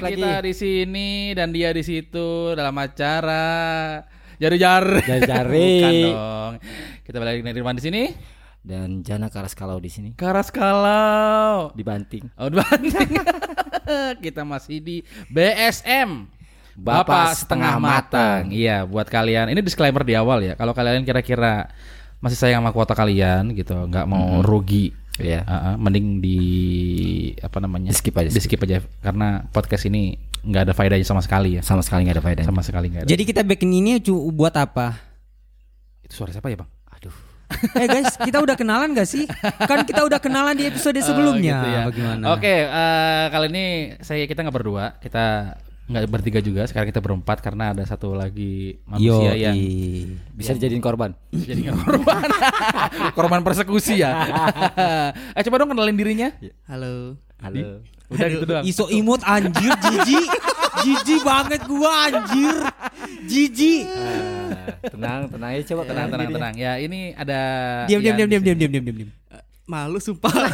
balik lagi. kita di sini dan dia di situ dalam acara jari-jar. Jari-jari. Bukan dong. Kita balik lagi di di sini. Dan Jana Karas kalau di sini Karas kalau. dibanting. Oh, banting. kita masih di BSM. Bapak setengah matang. Iya, buat kalian. Ini disclaimer di awal ya. Kalau kalian kira-kira masih sayang sama kuota kalian gitu, nggak mau rugi. Iya. Uh, uh, mending di apa namanya? Di skip aja. Di skip aja karena podcast ini nggak ada faedahnya sama sekali ya. Sama sekali nggak ada faedahnya. Sama sekali nggak ada. Jadi kita backing ini buat apa? Itu suara siapa ya, Bang? Aduh. eh guys, kita udah kenalan gak sih? Kan kita udah kenalan di episode sebelumnya. Oh, gitu ya. Bagaimana? Oke, eh, kali ini saya kita nggak berdua, kita nggak bertiga juga. Sekarang kita berempat karena ada satu lagi manusia yang Bisa dijadiin korban. jadi korban, korban persekusi ya. eh coba dong kenalin dirinya. Halo. Halo. Udah gitu doang. Iso imut anjir jiji. Jiji banget gua anjir. Jiji. Ah, tenang, tenang aja coba Tenang, tenang, dirinya. tenang. Ya ini ada. Diam diam diam diam diam diam diam. Malu sumpah.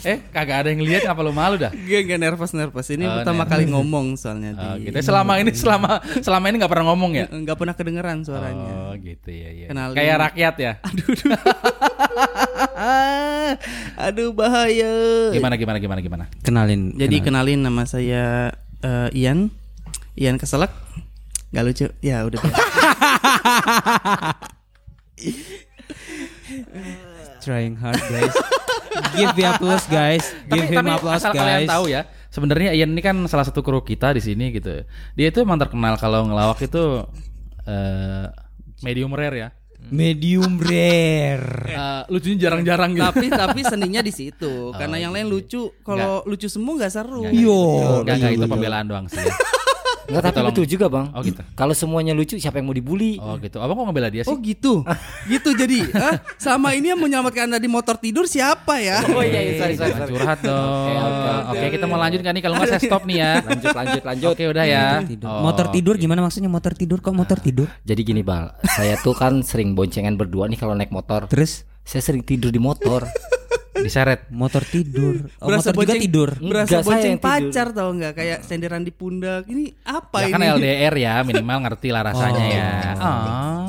Eh kagak ada yang lihat ngapa lu malu dah? Gue gak nervous nervous. Ini Oh, pertama nervous. kali ngomong soalnya Oh, di. gitu. Selama ini selama selama ini nggak pernah ngomong ya? Nggak pernah kedengeran suaranya. Oh gitu ya ya. Kenalin. Kayak rakyat ya. Aduh, aduh. aduh bahaya. Gimana gimana gimana gimana? Kenalin. Jadi kenalin nama saya eh, Ian. Ian Keselak. Gak lucu. Ya udah. Trying hard guys. Give me applause guys. Give him applause asal kalian guys. tahu ya, sebenarnya Ian ini kan salah satu kru kita di sini gitu. Dia itu emang terkenal kalau ngelawak itu eh medium rare ya. Medium rare. Eh, lucunya jarang-jarang gitu. tapi tapi seninya di situ. Karena yang lain lucu. Kalau lucu semua nggak seru. Yo. Enggak, enggak itu pembelaan doang sih. Enggak tapi Tolong. betul juga, Bang. Oh, gitu. Kalau semuanya lucu siapa yang mau dibully? Oh gitu. Abang kok ngebela dia sih? Oh gitu, gitu jadi. Hah? Sama ini yang menyelamatkan anda di motor tidur siapa ya? Oh iya, iya sorry, sorry, sorry. curhat dong. Oke, Oke, oke, kita mau lanjut kan nih kalau nggak saya stop nih ya. Lanjut, lanjut, lanjut. Oke, udah ya. Tidur. Oh, motor tidur oke. gimana maksudnya motor tidur kok motor tidur? Jadi gini, Bang. Saya tuh kan sering boncengan berdua nih kalau naik motor. Terus Saya sering tidur di motor. Diseret. motor tidur. Oh, Berasa motor juga bonceng- tidur. Berasa Enggak, saya bonceng tidur. pacar tau nggak? Kayak senderan di pundak. Ini apa Ya ini? kan LDR ya, minimal ngerti lah rasanya Oh. ya. Oh.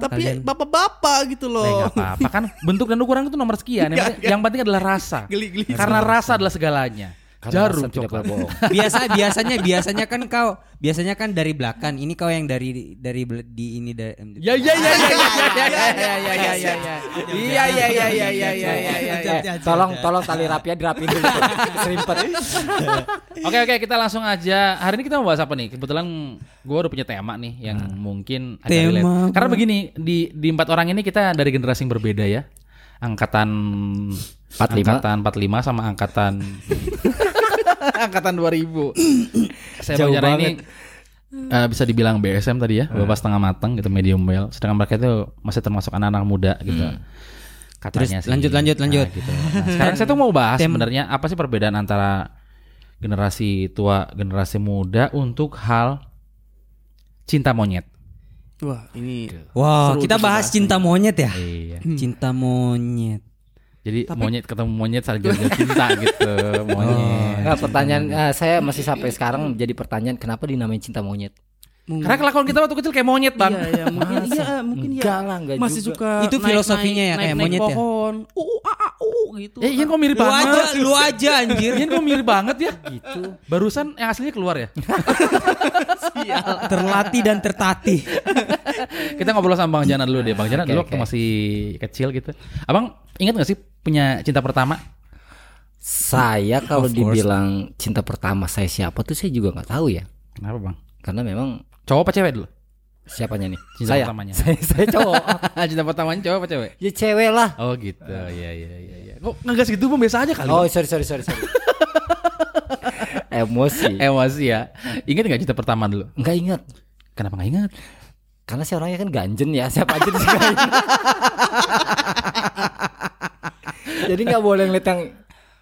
Tapi bapak-bapak gitu loh. nggak apa-apa kan bentuk dan ukuran itu nomor sekian. Yang, penting, yang penting adalah rasa. Geli-geli. Karena rasa adalah segalanya. Karena Jarum tidak coklat. berbohong. Biasa biasanya biasanya kan kau biasanya kan dari belakang. Ini kau yang dari dari di ini da- Ya ya ya ya ya ya ya ya ya ya ya ya. Iya ya ya ya ya ya ya ya. Eh, tolong tolong tali rapinya dirapiin dulu. Serimpet. Oke oke kita langsung aja. Hari ini kita mau bahas apa nih? Kebetulan gue udah punya tema nih yang mungkin agak Tema relate. Karena begini di di empat orang ini kita dari generasi yang berbeda ya. Angkatan 45. angkatan 45 sama angkatan angkatan 2000. Saya Jauh bicara ini banget. eh, bisa dibilang BSM tadi ya, bapak setengah matang gitu medium well. Sedangkan mereka itu masih termasuk anak-anak muda gitu. Katanya Terus lanjut, lanjut, lanjut. Nah, gitu. Nah, sekarang saya tuh mau bahas sebenarnya apa sih perbedaan antara generasi tua, generasi muda untuk hal cinta monyet. Wah ini Wah, Seru kita bahas bahas cinta monyet ya. Iya. Cinta monyet. Jadi monyet ketemu monyet saling jaga cinta gitu, monyet. Nah, pertanyaan eh, saya masih sampai sekarang jadi pertanyaan kenapa dinamain cinta monyet? mungkin- Karena kelakuan kita waktu kecil kayak monyet, Bang. Iya, iya, mungkin iya, mungkin ya. Enggak lah, enggak Masih juga. suka Itu filosofinya ya, kayak monyet ya? pohon. Uh, uh, ah, uh, gitu. Eh, Ian kok mirip Lu aja, banget. lu aja anjir. Ian kok mirip banget ya? Gitu. Barusan yang aslinya keluar ya. Terlatih dan tertatih. Kita ngobrol sama Bang Jana dulu deh. Bang Jana Oke, dulu waktu masih kecil gitu. Abang ingat gak sih punya cinta pertama? Saya kalau dibilang cinta pertama saya siapa tuh saya juga nggak tahu ya. Kenapa, Bang? Karena memang Cowok apa cewek dulu? siapanya nih? Cinta saya. pertamanya. Saya, saya cowok. cinta pertamanya cowok apa cewek? ya cewek lah. Oh gitu. Iya iya iya iya. Kok ngegas gitu Bang biasa aja kali. Oh Bang? sorry sorry sorry sorry. Emosi. Emosi ya. Ingat gak cinta pertama dulu? Enggak ingat. Kenapa gak ingat? Karena saya orangnya kan ganjen ya. Siapa aja disukain. Jadi nggak boleh ngeliat yang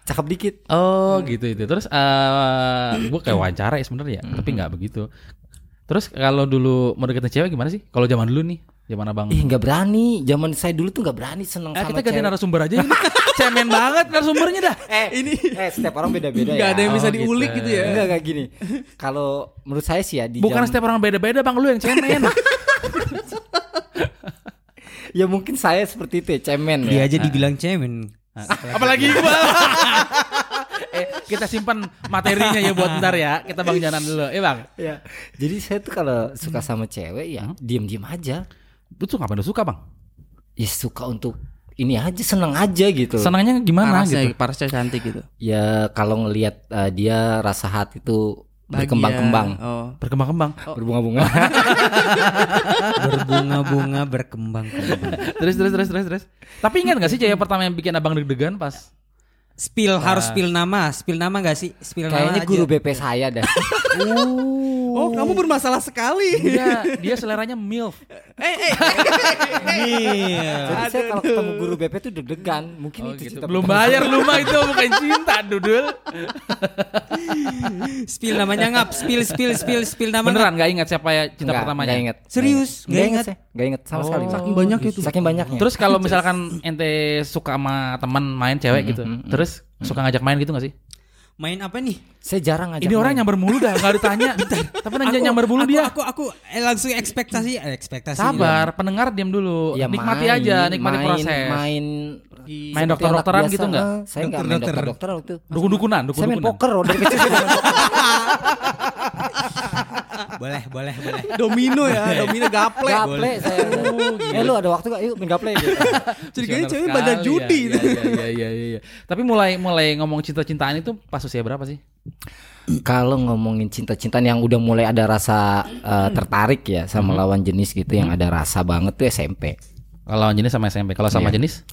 cakep dikit. Oh gitu itu. Terus eh gue kayak wawancara ya sebenarnya ya, tapi nggak begitu. Terus kalau dulu mau deketin cewek gimana sih? Kalau zaman dulu nih, Zaman abang. Ih nggak berani. Zaman saya dulu tuh nggak berani seneng Eh, sama kita ganti narasumber aja ini. Cemen banget narasumbernya dah. Eh ini eh setiap orang beda-beda ya. Nggak ada yang bisa Oh, diulik gitu. gitu ya. Enggak kayak gini. Kalau menurut saya sih ya di Bukan jam- setiap orang beda-beda bang, lu yang cemen. ya mungkin saya seperti itu ya, cemen Dia ya. aja dibilang cemen. Apalagi gua. eh, kita simpan materinya ya buat ntar ya. Kita bang jalan dulu. Eh bang, Ya. Jadi saya tuh kalau suka sama cewek ya diem-diem aja. lu tuh ngapain lu suka bang? Ya suka untuk ini aja seneng aja gitu. Senangnya gimana Parasnya, gitu? parasnya cantik gitu. Ya kalau ngelihat eh, dia rasa hati itu. Berkembang-kembang, Oh. Berkembang-kembang. berbunga-bunga. Berbunga-bunga berkembang. terus terus terus terus terus. Tapi ingat gak sih cewek pertama yang bikin abang deg-degan pas? Spill harus spill nama, spill nama gak sih? Spill Kayaknya nama guru aja. BP saya dah. Oh, kamu bermasalah sekali. Dia dia seleranya milf. Jadi saya kalau ketemu guru BP tuh deg-degan. Mungkin Oh, itu gitu. cinta Belum bayar lu mah itu bukan cinta, Dudul. Spill namanya ngap, spill spill spill spill nama. Beneran gak ingat siapa ya cinta Nggak, pertamanya? nggak inget. Serius? Inget ingat? saya. Nggak inget sama sekali. Oh, Saking banyak itu. Saking banyaknya. Terus kalau misalkan ente suka sama teman main cewek gitu, terus suka ngajak main gitu gak sih? Main apa nih? saya jarang ngajak Ini orang main. nyamber mulu dah, gak ditanya. Tapi nanya nyamber mulu aku, dia. Aku aku eh, langsung ekspektasi, eh, ekspektasi. Sabar, pendengar diam dulu. Ya, Nikmati main, aja, nikmati main, proses. Main Main dokter-dokteran gitu nggak? Eh, Saya nggak main Dokter-dokter. dokter-dokteran waktu itu. Dukun-dukunan, Saya main dukun-dukunan. poker dari kecil saya main poker. Boleh, boleh, boleh. Domino ya, domino gaple. Gaple saya. Eh lu ada waktu gak? Yuk main gaple gitu. Curiganya Visioner cewek banyak ya. judi. Iya, iya, iya, iya, iya. Tapi mulai mulai ngomong cinta-cintaan itu pas usia berapa sih? Kalau ngomongin cinta-cintaan yang udah mulai ada rasa eh, tertarik ya sama lawan jenis gitu yang ada rasa banget tuh SMP. Kalau lawan jenis sama SMP. Kalau sama Iya. jenis?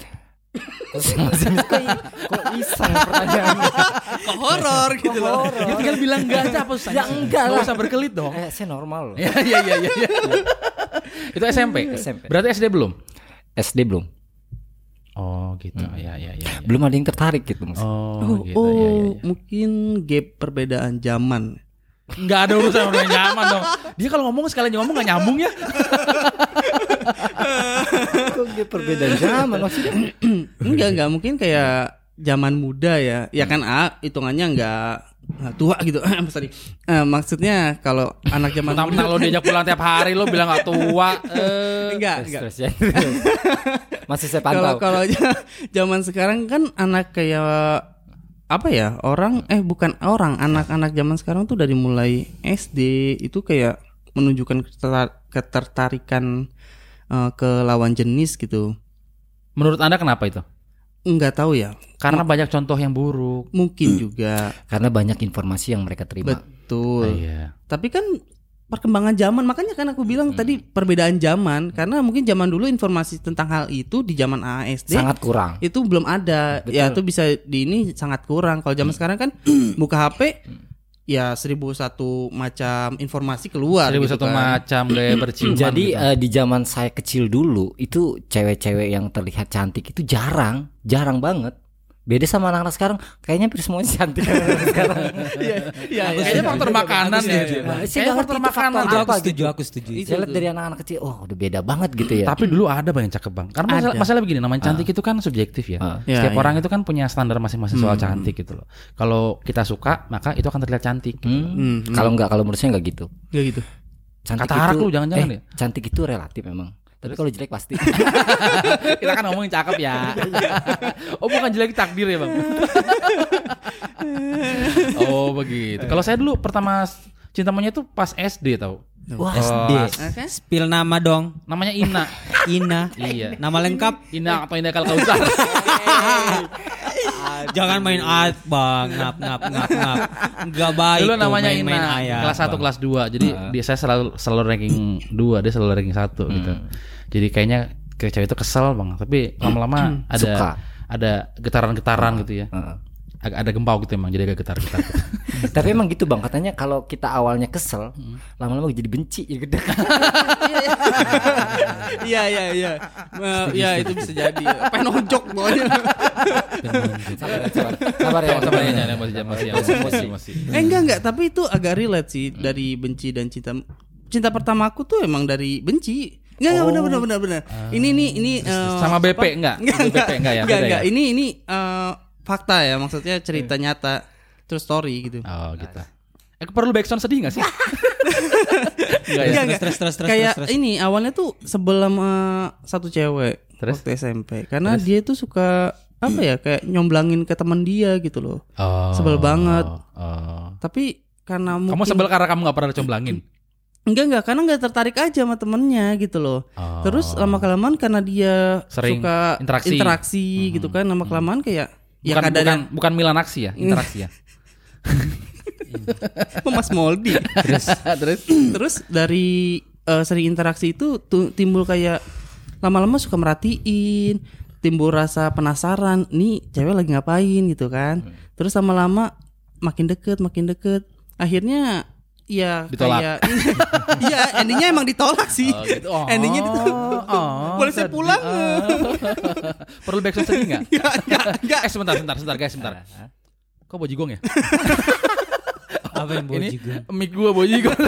Kok, kok iseng pertanyaannya? Kok horor gitu loh. Ya tinggal bilang enggak aja apa susahnya? Ya enggak Nggak lah. usah berkelit dong. Eh, saya normal loh. Iya iya iya iya. iya. Itu SMP. SMP. Berarti SD belum? SD belum. Oh gitu. Iya iya iya. iya. Belum ada yang tertarik gitu maksudnya. Oh, Oh, gitu. oh, iya, iya, iya. mungkin gap perbedaan zaman. Enggak ada urusan orang nyaman dong. Dia kalau ngomong sekalian ngomong enggak nyambung ya. Dia perbedaan zaman maksudnya? enggak, enggak mungkin kayak zaman muda ya. Ya kan ah, hitungannya enggak tua gitu. Sorry. Eh, maksudnya kalau anak zaman Mentang-mentang lo diajak pulang tiap hari lo bilang gak tua. Eh, enggak, enggak. Stres ya. Masih saya Kalau pantau. kalau zaman sekarang kan anak kayak apa ya orang eh bukan orang anak-anak zaman sekarang tuh dari mulai SD itu kayak menunjukkan ketertar- ketertarikan eh, ke lawan jenis gitu. Menurut Anda kenapa itu? nggak tahu ya. Karena banyak contoh yang buruk. mungkin juga. Karena banyak informasi yang mereka terima. betul. Iya. tapi kan perkembangan zaman makanya kan aku bilang tadi perbedaan zaman. Karena mungkin zaman dulu informasi tentang hal itu di zaman ASD Sangat kurang. itu belum ada. Ya itu bisa di ini sangat kurang. Kalau zaman sekarang kan buka HP ya seribu satu macam informasi keluar Seribu gitu satu kan. macam gaya berciuman. Jadi gitu. eh, di zaman saya kecil dulu itu cewek-cewek yang terlihat cantik itu jarang, jarang banget. Beda sama anak-anak sekarang, kayaknya hampir semuanya cantik sekarang. Iya, iya, iya. Kayaknya faktor makanan ya. ya, iya. Nah, saya Kayaknya nggak faktor makanan. faktor Aku, apa aku setuju, gitu. aku setuju. Saya lihat dari anak-anak kecil, oh udah beda banget gitu ya. Tapi dulu ada banyak cakep bang. Karena masalah, masalah begini, namanya cantik itu kan subjektif ya. Ah. Ya, Setiap ya. orang itu kan punya standar masing-masing soal cantik gitu loh. Kalau kita suka, maka itu akan terlihat cantik. Hmm, Hmm, Kalau nggak, kalau menurut saya nggak gitu. Nggak gitu. Cantik Katarak itu, lu, jangan-jangan eh, ya? Cantik itu relatif memang. Tapi kalau jelek pasti. kita kan ngomongin cakep ya. oh bukan jelek takdir ya bang. oh begitu. Kalau saya dulu pertama cinta monyet tuh pas SD tau. Wah, Oh, SD. Spill nama dong. Namanya Ina. Ina. Iya. Nama lengkap. Ina atau Ina kalau Kausar. Jangan main at bang, ngap ngap ngap ngap. Enggak baik. Dulu namanya main-main Ina. ayam, kelas 1 Bang. kelas 2. Jadi dia saya selalu selalu ranking 2, dia selalu ranking 1 gitu. Jadi kayaknya ke cewek itu kesel bang. Tapi lama-lama ada Suka. ada getaran-getaran gitu ya. Heeh. Agak ada gempau gitu emang. Jadi agak getar-getar. gitu. Tapi emang gitu bang, katanya kalau kita awalnya kesel, lama-lama jadi benci, jadi gede. Iya, iya, iya. Eh, Iya, itu bisa jadi. Pengen nonjok pokoknya. sabar, sabar, sabar ya, sabar ya, jangan emosi, jangan emosi, emosi, emosi, emosi. Eh enggak enggak, tapi itu agak relate sih dari benci dan cinta. Cinta pertama aku tuh emang dari benci. Enggak, enggak benar benar benar benar. Ini nih ini eh, Oh. Sama BP apa? enggak? Enggak, BP enggak, enggak ya? Enggak, enggak. ya? Ini ini eh, fakta ya, maksudnya cerita nyata, true story gitu. Oh gitu. Eh perlu backsound sedih gak sih? Enggak ya? Enggak, terus, terus, terus, Kayak terus. ini awalnya tuh sebelum eh, satu cewek Terus? waktu SMP. Karena dia tuh suka apa ya kayak nyomblangin ke teman dia gitu loh. Oh. Sebel banget. Oh. Tapi karena mungkin Kamu sebel karena kamu gak pernah dicomblangin? Enggak enggak karena enggak tertarik aja sama temennya gitu loh. Oh. Terus lama kelamaan karena dia Sering suka interaksi. gitu kan lama kelamaan kayak ya bukan, kadang bukan, bukan Milan aksi ya, interaksi ya. Mas Moldi. Terus terus Terus dari eh, sering interaksi itu tu- timbul kayak lama-lama suka merhatiin, timbul rasa penasaran, nih cewek lagi ngapain gitu kan. Hmm. Terus lama-lama makin deket, makin deket. Akhirnya ya Ditolak. Iya, endingnya emang ditolak sih. Oh, gitu. Oh, endingnya ditolak. oh, Boleh saya pulang? Perlu backsound sedih gak? Enggak, enggak, enggak. Eh sebentar, sebentar, sebentar guys, sebentar. Kok bojigong ya? Apa yang bawa juga? mic gua bojigong.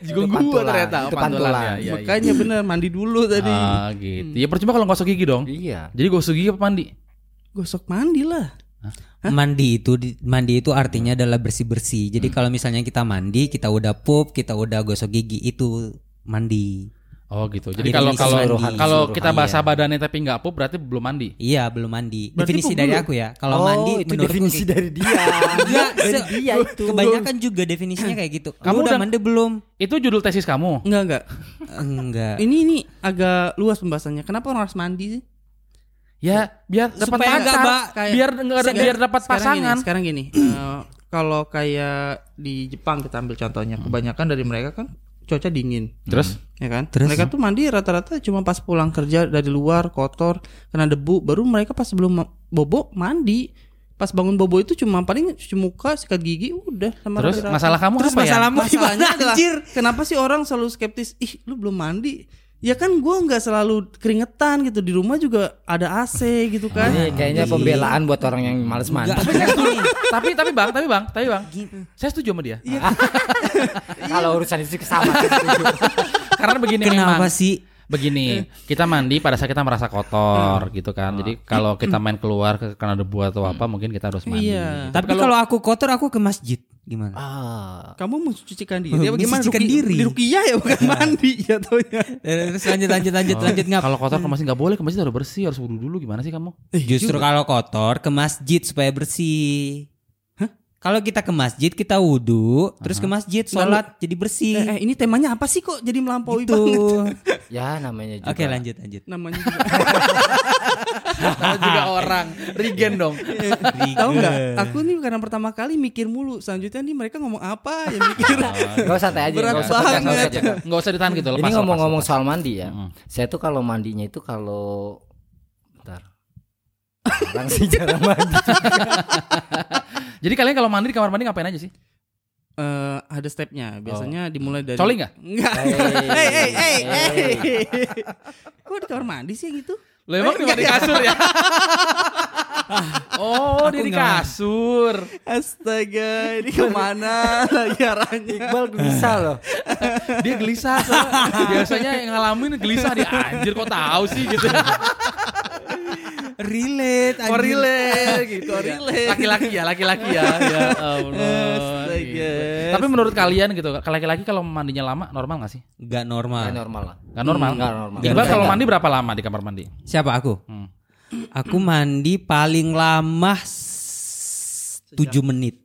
Jigong Itu gua ternyata. itu Oh, pantulan pantulan. ya. iya, iya. Makanya bener mandi dulu tadi. Ah gitu. Ya percuma kalau gosok gigi dong. Iya. Jadi gosok gigi apa mandi? Gosok mandi lah. Mandi itu di- mandi itu artinya adalah bersih bersih. Jadi kalau misalnya kita mandi, kita udah pup, kita udah gosok gigi itu mandi. Oh gitu. Jadi kalau kalau mandi. kalau kita basah iya. badannya tapi nggak pup berarti belum mandi. Iya belum mandi. Berarti definisi dari aku ya. Kalau oh, mandi itu definisi dari dia. Enggak, dari dia itu. Kebanyakan juga definisinya kayak gitu. Kamu Kamu udah udah- mandi belum? Itu judul tesis kamu. Enggak, enggak. Enggak. Ini ini agak luas pembahasannya. Kenapa orang harus mandi sih? Ya biar dapat nggak, Mbak, kayak- biar nggak ada- biar dapat Sekarang pasangan. Gini, sekarang gini, eh, kalau kayak di Jepang kita ambil contohnya, kebanyakan dari mereka kan cuaca dingin, Terus ya kan? Terus? Mereka tuh mandi rata-rata cuma pas pulang kerja dari luar kotor, kena debu, baru mereka pas sebelum bobo mandi. Pas bangun bobo itu cuma paling cuci muka, sikat gigi, udah sama terus rata-rata. masalah kamu Terus apa ya? masalahmu Masalahnya gimana adalah anjir? kenapa sih orang selalu skeptis? Ih, lu belum mandi? Ya kan gua nggak selalu keringetan gitu di rumah juga ada AC gitu kan. Ini kayaknya pembelaan buat orang yang males mandi. Saya setuju. tapi tapi bang, tapi bang, tapi bang, saya setuju sama dia. Kalau urusan itu sama. Karena begini Kenapa memang. sih? Begini, kita mandi pada saat kita merasa kotor gitu kan. Jadi kalau kita main keluar ke- kena debu atau apa, mungkin kita harus mandi. Iya. Tapi kalau aku kotor aku ke masjid gimana? ah. Kamu mencucikan diri Oh, ya bagaimana? mencucikan Ruki- diri. Di rukiah ya bukan mandi ya. Eh, Terus lanjut lanjut lanjut lanjut ngap. Kalau kotor ke masjid nggak boleh, ke masjid harus bersih, harus wudhu dulu. Gimana sih kamu? Justru kalau kotor ke masjid supaya bersih. Kalau kita ke masjid kita wudhu, terus ke masjid sholat jadi bersih. Eh, eh, ini temanya apa sih kok jadi melampaui Itu. banget? Ya namanya juga. Oke lanjut lanjut. Namanya juga. Juga orang, Regen dong. Tahu nggak? Aku nih karena pertama kali mikir mulu. Selanjutnya nih mereka ngomong apa ya mikir. Gak usah santai aja. Berat nggak usah banget. Nggak usah ditahan gitu. Ini lepas, ngomong-ngomong lepas, soal mandi ya. Mm. Saya tuh kalau mandinya itu kalau bentar. Orang sih jarang mandi. Jadi kalian kalau mandi di kamar mandi ngapain aja sih? Eh, ada stepnya. Biasanya dimulai dari Coli nggak? Enggak. Hey, Hei hei hei hey. hei. Kok di kamar mandi sih gitu? Lo emang di di kasur ya? oh, dia di nggak- kasur. Astaga, ini ke mana lagi arahnya? Iqbal bisa loh. Dia gelisah soalnya. Biasanya yang ngalamin gelisah dia anjir kok tahu sih gitu. Relate. Kok anjir. relate gitu. Laki-laki ya, laki-laki ya. Ya Allah. Gitu. Tapi menurut kalian gitu, laki-laki kalau mandinya lama normal gak sih? Nggak normal. Nggak normal lah. Gak normal. Nggak normal. Iqbal kalau mandi berapa lama di kamar mandi? Siapa aku? Hmm. Aku mandi paling lama 7 menit.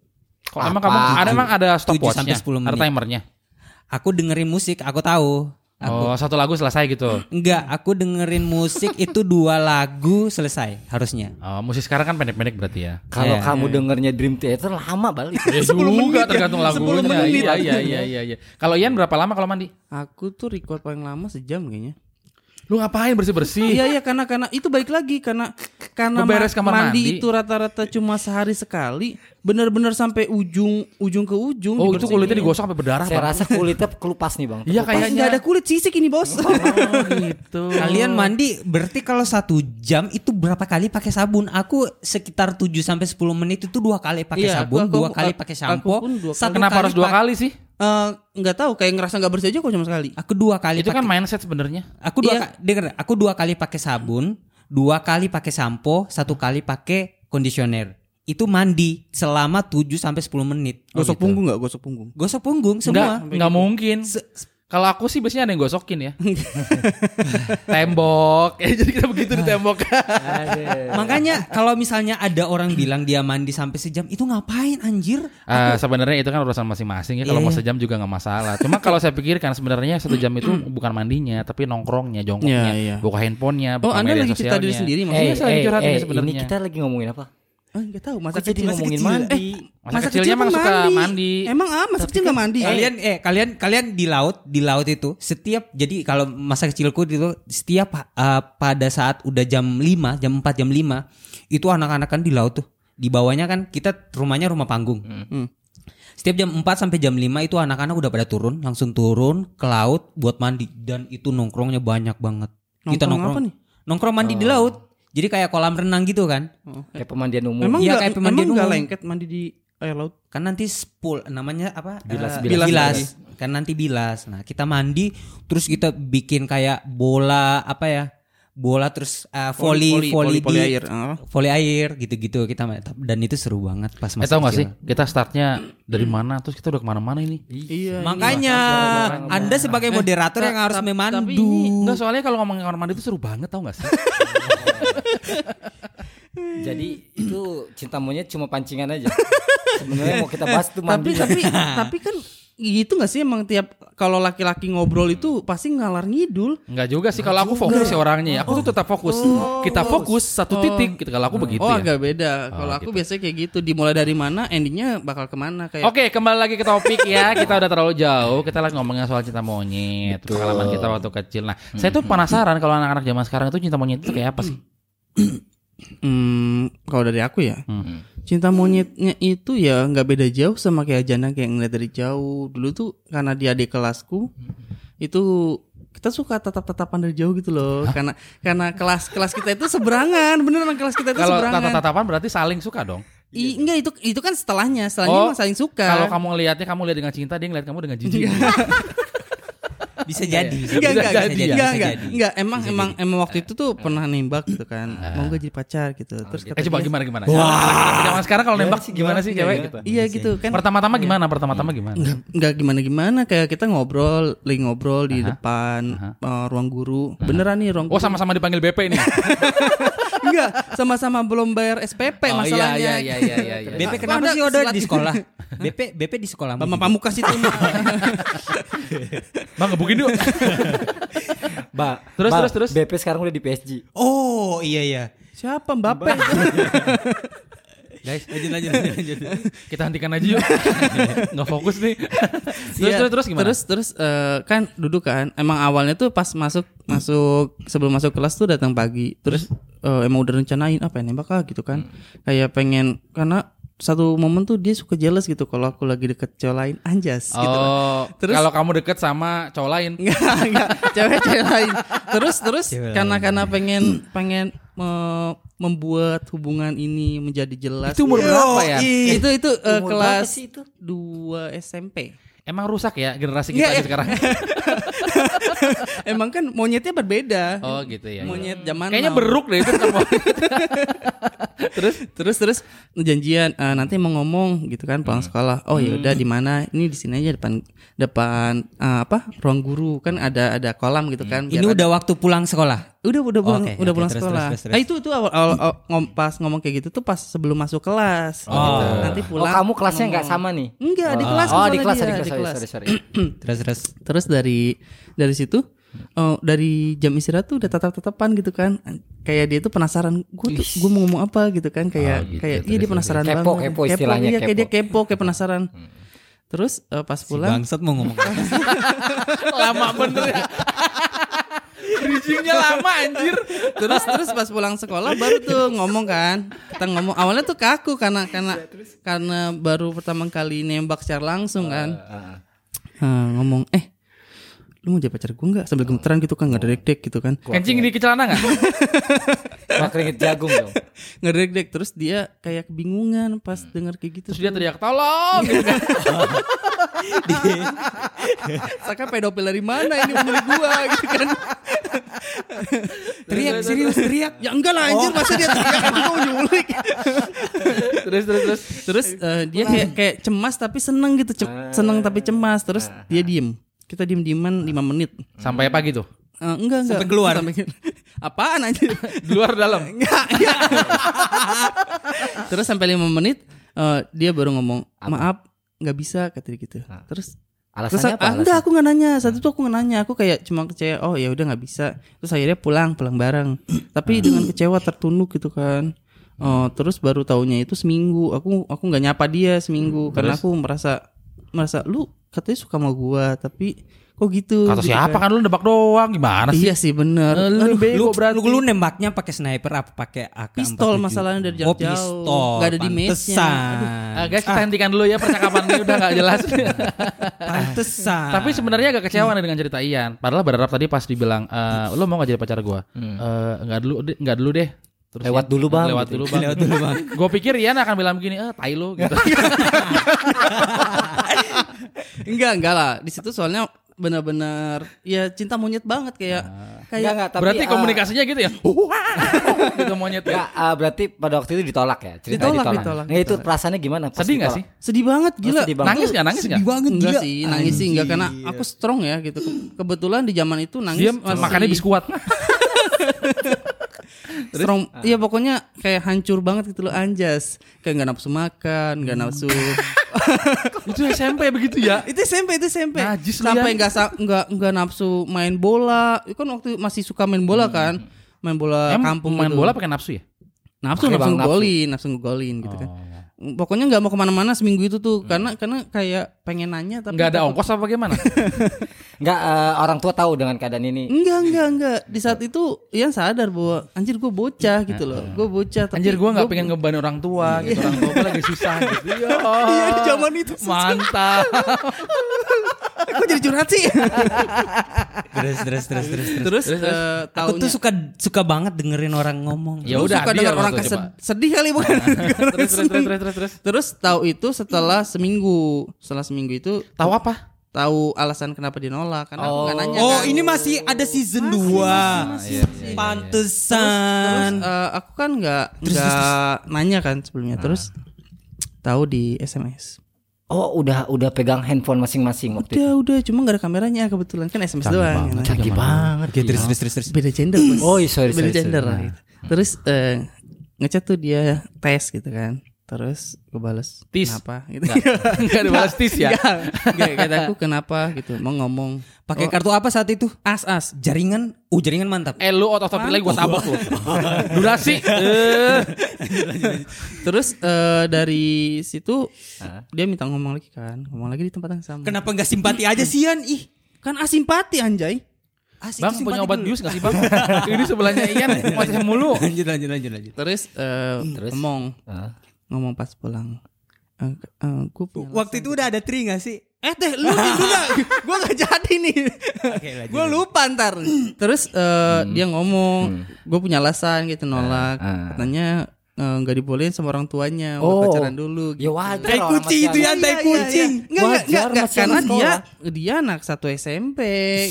Kok emang kamu ada emang ada stopwatchnya, sampai 10 ada menit. timernya? Aku dengerin musik, aku tahu. Aku Oh, satu lagu selesai gitu. enggak, aku dengerin musik itu dua lagu selesai harusnya. Oh, musik sekarang kan pendek-pendek berarti ya. Kalau Iya. kamu dengernya Dream Theater lama balik. Ya juga tergantung 10 lagunya. menit. Iya iya iya iya iya. Kalau Ian berapa lama kalau mandi? Aku tuh record paling lama sejam kayaknya. Lu ngapain bersih-bersih? Iya iya karena karena itu baik lagi karena karena ma- kamar mandi, mandi. itu rata-rata cuma sehari sekali, benar-benar sampai ujung ujung ke ujung. Oh itu kulitnya digosok sampai berdarah Saya Bang. rasa kulitnya kelupas nih bang. Iya kayaknya. nggak ada kulit sisik ini bos. Oh gitu. Kalian mandi berarti kalau satu jam itu berapa kali pakai sabun? Aku sekitar 7 sampai 10 menit itu dua kali pakai Iya, sabun, aku- aku- dua kali aku- pakai sampo, pun dua kali. satu Kenapa harus dua kali sih? Eh, nggak tahu kayak ngerasa nggak bersih aja kok cuma sekali. Aku dua kali Itu kan pakai- mindset sebenarnya. Aku dua Iya. denger, aku dua kali pakai sabun, dua kali pakai sampo, satu kali pakai conditioner. Itu mandi selama 7 sampai 10 menit. Oh, Gosok gitu. punggung nggak? Gosok punggung. Gosok punggung Enggak, semua. enggak mungkin. Kalau aku sih biasanya ada yang gosokin ya. tembok. Ya, jadi kita begitu di tembok. Makanya kalau misalnya ada orang bilang dia mandi sampai sejam itu ngapain anjir? Eh, sebenarnya itu kan urusan masing-masing ya. Kalau mau Iya. sejam juga nggak masalah. Cuma kalau saya pikirkan sebenarnya satu jam itu bukan mandinya, tapi nongkrongnya, jongkoknya, Iya, iya. buka handphonenya, Oh, buka Anda media lagi cerita diri sendiri Eh, maksudnya? Iya, saya lagi curhat ini eh, sebenarnya. Ini kita lagi ngomongin apa? Eh, nggak tahu masa Kok kecil ngomongin kecil. mandi? Eh, Masa kecilnya kan emang suka mandi. Emang ah masa kecil nggak mandi? Kalian eh kalian kalian di laut di laut itu setiap jadi kalau masa kecilku itu setiap uh, pada saat udah jam 5, jam 4, jam 5 itu anak-anak kan di laut tuh. Di bawahnya kan kita rumahnya rumah panggung. Hmm. Setiap jam 4 sampai jam 5 itu anak-anak udah pada turun, langsung turun ke laut buat mandi dan itu nongkrongnya banyak banget. kita Nongkrong nongkrong apa nih? Nongkrong mandi di laut. Jadi kayak kolam renang gitu kan. Kayak pemandian umum. Emang Iya, nggak kayak pemandian emang nggak umum. lengket mandi di air laut? kan nanti spool namanya apa Bilas, Eh, bilas. bilas, kan nanti bilas nah kita mandi terus kita bikin kayak bola apa ya bola terus eh, volley volley, volley di- air. ah. volley air gitu-gitu kita dan itu seru banget pas Eh masih tau gak sih kita startnya dari mana terus kita udah ke mana-mana ini Iya. ini makanya anda sebagai moderator yang harus memandu tapi ini Enggak soalnya kalau ngomongin kamar mandi itu seru banget tau gak sih Jadi itu cinta monyet cuma pancingan aja. Sebenarnya mau kita bahas tuh tapi mandi. tapi tapi kan gitu nggak sih emang tiap kalau laki-laki ngobrol itu pasti ngalar ngidul. Enggak juga sih kalau aku fokus ya orangnya. Ya. Aku tuh tetap fokus. Kita fokus satu titik gitu Kalau aku begitu oh ya. agak beda. Kalau aku biasanya kayak gitu. Dimulai dari mana endingnya bakal ke mana kayak Oke kembali lagi ke topik ya. Kita udah terlalu jauh. Kita lagi ngomongin soal cinta monyet Pengalaman kita waktu kecil. Nah saya tuh penasaran Kalau anak-anak zaman sekarang itu cinta monyet itu kayak apa sih? Hmm, kalau dari aku ya, Hmm. Cinta monyetnya itu ya nggak beda jauh sama kayak Jana kayak ngeliat dari jauh. Dulu tuh karena dia adik kelasku, itu kita suka tatap-tatapan dari jauh gitu loh. Karena karena kelas-kelas kita itu seberangan, beneran kelas kita itu Kalau seberangan. tatap-tatapan berarti saling suka dong I, enggak itu itu kan setelahnya, setelahnya Oh, saling suka. Kalau kamu ngelihatnya kamu lihat dengan cinta Dia ngeliat kamu dengan jijik bisa jadi Enggak, enggak, bisa enggak, jadi, enggak, enggak, emang, emang, emang waktu itu tuh pernah nembak gitu kan, mau gak jadi pacar gitu, terus kata Eh coba gimana gimana? Zaman sekarang kalau nembak gimana sih cewek? gitu iya gitu kan, Pertama-tama gimana? Pertama-tama gimana? Enggak, enggak gimana-gimana. Kayak kita ngobrol, lagi ngobrol di depan eh, ruang guru. Beneran nih ruang Oh guru. sama-sama dipanggil BP nih enggak, sama-sama belum bayar SPP Oh, masalahnya. iya, iya, iya, iya, iya. BP kenapa Anda sih udah di sekolah BP BP di sekolah Sama Pamukas itu. Bang ngebukin yuk Ba, Terus, Ba, terus, terus. BP sekarang udah di PSG. oh iya iya Siapa Mbappe? Guys lanjut lanjut lanjut kita hentikan aja yuk Nggak fokus nih Terus Iya, terus terus gimana Terus terus eh, kan duduk kan. Emang awalnya tuh pas masuk masuk sebelum masuk kelas tuh datang pagi. Terus eh, emang udah rencanain apa ya nembak ah gitu kan. Kayak pengen karena satu momen tuh dia suka jealous gitu kalau aku lagi deket cewek lain anjas gitu. Oh, Terus- kalau kamu deket sama cowok lain, Enggak, enggak, cewek-cewek lain. Terus terus Cewek karena karena pengen pengen me- membuat hubungan ini menjadi jelas. itu umur berapa ya? Itu itu eh, Umur kelas berapa sih itu? 2 SMP. Emang rusak ya generasi kita Nggak, aja ya. sekarang? Emang kan monyetnya berbeda. Oh gitu ya. ya. Monyet zaman Kayaknya now. beruk deh itu bukan monyet. terus terus terus janjian eh, nanti mau ngomong gitu kan pulang sekolah. Oh ya udah di mana? Ini di sini aja depan depan eh, apa? ruang guru kan ada ada kolam gitu kan. ini udah waktu pulang sekolah Udah udah pulang Oke, udah oke, pulang terus, sekolah. terus, terus, Nah itu itu awal, awal, awal ngom- pas ngomong kayak gitu tuh pas sebelum masuk kelas. Oh. Gitu. Nanti Oh, pulang. kamu kelasnya nggak ngomong. sama nih? Enggak di kelas. Oh, di kelas, dia, di kelas, sorry, sorry, sorry. terus terus Terus dari dari situ oh, dari jam istirahat tuh udah tatap-tatapan gitu kan. Kayak dia tuh penasaran, gue tuh gue mau ngomong apa gitu kan kayak Oh, gitu. kayak iya dia penasaran terus. banget. Kepo, kepo istilahnya, iya, kayak kepo. dia kepo, kayak penasaran. Terus eh, pas si pulang bangsat mau ngomong apa? lama bener ya. Bridgingnya lama anjir. terus terus pas pulang sekolah baru tuh ngomong kan kita ngomong awalnya tuh kaku karena karena karena baru pertama kali nembak secara langsung kan Ah, ngomong eh lu mau jadi pacar gue nggak? Sambil gemeteran gitu kan nggak dek gitu kan. Kencing di celana enggak? Wah keringet jagung dong. nggak dek terus dia kayak kebingungan pas denger kayak gitu. Terus dia teriak tolong! Gitu kan. Saka pedofil dari mana ini pemilik gua? Gitu kan. Teriak serius teriak. ya enggak lah anjir masa dia teriak? Aku mau nyulik? Terus terus terus. terus eh, dia kayak kayak cemas tapi seneng gitu Ce- seneng tapi cemas. Terus dia diem kita diem dieman 5 menit Sampai apa gitu? Eh, enggak enggak Sampai keluar. Sampai- apaan aja Di luar dalam. enggak enggak. terus sampai 5 menit eh, dia baru ngomong maaf nggak bisa kata dia gitu terus Terus Alasannya apa? ah, enggak aku nggak nanya Saat itu aku nggak nanya Aku kayak cuma kecewa Oh ya udah nggak bisa Terus akhirnya pulang Pulang bareng Tapi dengan kecewa tertunduk gitu kan Oh, terus baru taunya itu seminggu. Aku aku nggak nyapa dia seminggu karena aku merasa merasa lu katanya suka sama gua tapi kok gitu. Kata gitu siapa kan lu nebak doang gimana sih? Iya sih bener. Lu Aduh, bego Lu, berarti. lu, lu nembaknya pakai sniper apa pakai AK? pistol masalahnya dari jauh Oh pistol. Gak ada di matchnya. Pantesan. Ah, guys kita hentikan dulu ya percakapan ini udah nggak jelas. Pantesan. Tapi sebenarnya agak kecewa nih dengan cerita Ian. Padahal berharap tadi pas dibilang, eh, lo mau gak jadi pacar gua? Eh, nggak dulu, deh, nggak dulu deh. Terus Lewat ya, dulu, Bang, Lewat gitu. dulu bang. Lewat dulu, Bang. Gue pikir Ian akan bilang begini, eh tai lo gitu. Enggak enggak lah. Di situ soalnya benar-benar ya cinta monyet banget kayak Enggak, kayak enggak, tapi Berarti eh, komunikasinya gitu ya? gitu monyet ya. enggak, eh, berarti pada waktu itu ditolak ya? Cerita Ditolak, ditolak. ditolak, Nah, itu perasaannya gimana? pas Sedih gak ditolak? sih? sedih banget gila. sedih banget. Nangis gak? Nangis gak? banget Enggak gila. sih, nangis sih enggak karena aku strong ya gitu. Ke- Kebetulan di zaman itu nangis Dia masih makannya biskuat. strong. Iya pokoknya kayak hancur banget gitu loh anjas. Kayak nggak nafsu makan, nggak nafsu. itu SMP begitu ya? itu SMP itu SMP. Najis lu, Sampai nggak nggak nggak nafsu main bola. Itu kan waktu masih suka main bola kan. Main bola Em kampung main gitu. bola pakai nafsu ya? Nafsu nafsu Bang, nafsu. ngegolin, nafsu ngegolin gitu kan. Pokoknya nggak mau ke mana-mana seminggu itu tuh karena karena kayak pengen nanya tapi Nggak ada takut- ongkos apa bagaimana? Enggak, eh, orang tua tahu dengan keadaan ini. Enggak enggak enggak di saat itu Ian sadar bahwa anjir gue bocah gitu loh gue bocah tapi Anjir gue nggak pengen ngeban orang tua gitu. Orang tua gue lagi susah gitu. Ya. Iya di zaman itu Mantap. Kok jadi curhat sih Terus terus terus terus. Terus, eh, Aku taunya- tuh suka suka banget dengerin orang ngomong. Ya udah suka dengar orang kesed- sedih kali bukan Terus terus terus terus terus. Terus tahu itu setelah seminggu Setelah seminggu itu Tahu apa? Tahu alasan kenapa dia nolak Karena aku Oh. nggak nanya Oh, kan. ini masih ada season 2. Iya, Terus Pantesan. eh, aku kan nggak nggak nanya kan sebelumnya Terus tahu di SMS Oh, udah udah pegang handphone masing-masing waktu itu. Udah udah cuma nggak ada kameranya kebetulan kan SMS doang. Canggih banget. Oke, terus terus terus terus. beda gender bos. Oh, iya, sorry, beda sorry, gender sorry. gitu. terus eh, ngechat tuh dia tes gitu kan terus gue balas Tis. kenapa gitu Enggak ada balas tis ya. Enggak, kata aku kenapa gitu mau ngomong Pakai kartu apa saat itu? as as Jaringan. Oh, jaringan mantap. Eh lu otot otot lagi gua tabok lu. Durasi. Eh. terus eh, dari situ dia minta ngomong lagi kan ngomong lagi di tempat yang sama Kenapa nggak simpati aja sih Yan? Ih, kan asimpati anjay asik Bang punya obat dulu. bius gak sih bang? Ini sebelahnya Ian masih mulu. Lanjut lanjut lanjut lanjut. terus, eh, Terus? ngomong Ah. Ngomong pas pulang. Eh, eh, gua punya Waktu itu udah ada tri gak sih? Eh teh lu dulu Gue gak jadi nih. Oke, lanjut. Gue lupa ntar. Terus eh, dia ngomong Gue punya alasan gitu nolak. Ah. Katanya eh, nggak dibolehin sama orang tuanya Oh. Pacaran dulu Ya wajar Tai kucing itu ya, tai kucing. Enggak, enggak, Wajar, enggak, enggak, masih Karena dia. Dia anak satu SMP